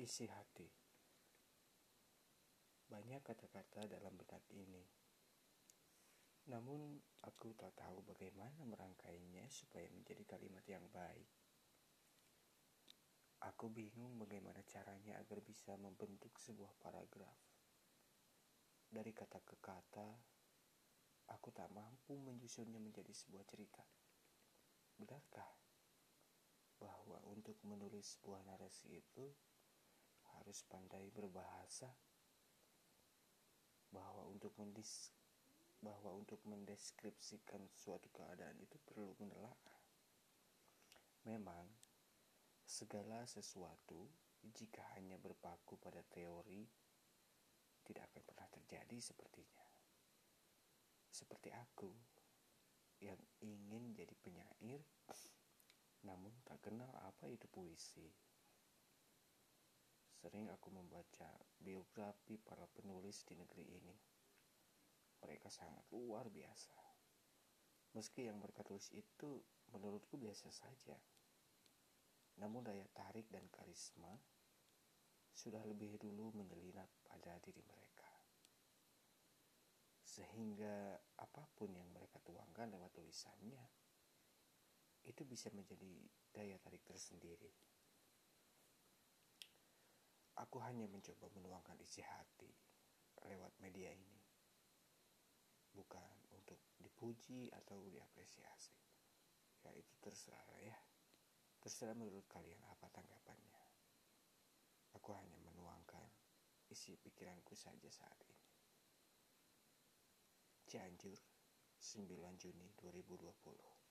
Isi hati. Banyak kata-kata dalam benak ini. Namun aku tak tahu bagaimana merangkainya supaya menjadi kalimat yang baik. Aku bingung bagaimana caranya agar bisa membentuk sebuah paragraf. Dari kata ke kata Aku tak mampu menyusunnya menjadi sebuah cerita. Benarkah? bahwa untuk menulis sebuah narasi itu harus pandai berbahasa bahwa untuk mendis bahwa untuk mendeskripsikan suatu keadaan itu perlu menelaah. Memang segala sesuatu jika hanya berpaku pada teori tidak akan pernah terjadi sepertinya. Seperti aku yang ingin jadi penyair namun tak kenal apa itu puisi. Sering aku membaca biografi para penulis di negeri ini. Mereka sangat luar biasa. Meski yang mereka tulis itu menurutku biasa saja. Namun daya tarik dan karisma sudah lebih dulu menyelinap pada diri mereka. Sehingga apa pun yang mereka tuangkan lewat tulisannya, itu bisa menjadi daya tarik tersendiri. Aku hanya mencoba menuangkan isi hati lewat media ini. Bukan untuk dipuji atau diapresiasi. Ya itu terserah ya. Terserah menurut kalian apa tanggapannya. Aku hanya menuangkan isi pikiranku saja saat ini. Cianjur, 9 Juni 2020